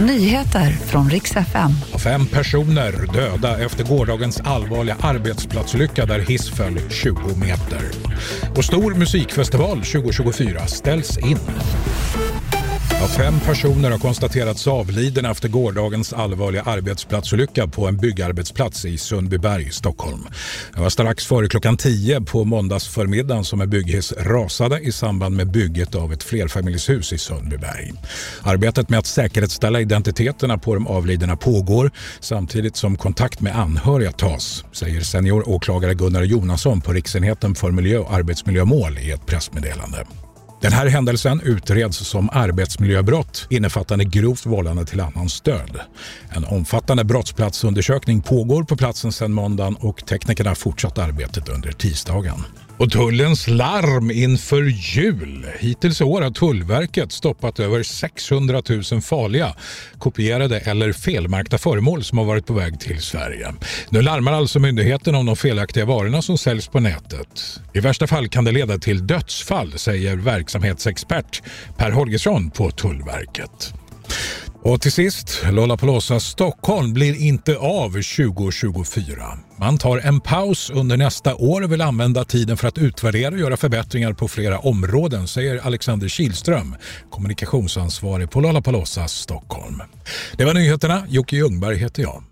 Nyheter från riks FM. Fem personer döda efter gårdagens allvarliga arbetsplatsolycka där hiss föll 20 meter. Och stor musikfestival 2024 ställs in. Ja, fem personer har konstaterats avlidna efter gårdagens allvarliga arbetsplatsolycka på en byggarbetsplats i Sundbyberg, Stockholm. Det var strax före klockan 10 på måndagsförmiddagen som en bygghiss rasade i samband med bygget av ett flerfamiljshus i Sundbyberg. Arbetet med att säkerhetsställa identiteterna på de avlidna pågår samtidigt som kontakt med anhöriga tas, säger senioråklagare Gunnar Jonasson på Riksenheten för miljö och arbetsmiljömål i ett pressmeddelande. Den här händelsen utreds som arbetsmiljöbrott innefattande grovt vållande till annans död. En omfattande brottsplatsundersökning pågår på platsen sedan måndagen och teknikerna har fortsatt arbetet under tisdagen. Och tullens larm inför jul. Hittills i år har Tullverket stoppat över 600 000 farliga, kopierade eller felmärkta föremål som har varit på väg till Sverige. Nu larmar alltså myndigheten om de felaktiga varorna som säljs på nätet. I värsta fall kan det leda till dödsfall, säger verksamhetsexpert Per Holgersson på Tullverket. Och till sist, Lollapalooza Stockholm blir inte av 2024. Man tar en paus under nästa år och vill använda tiden för att utvärdera och göra förbättringar på flera områden, säger Alexander Kilström, kommunikationsansvarig på Lollapalooza Stockholm. Det var nyheterna. Jocke Ljungberg heter jag.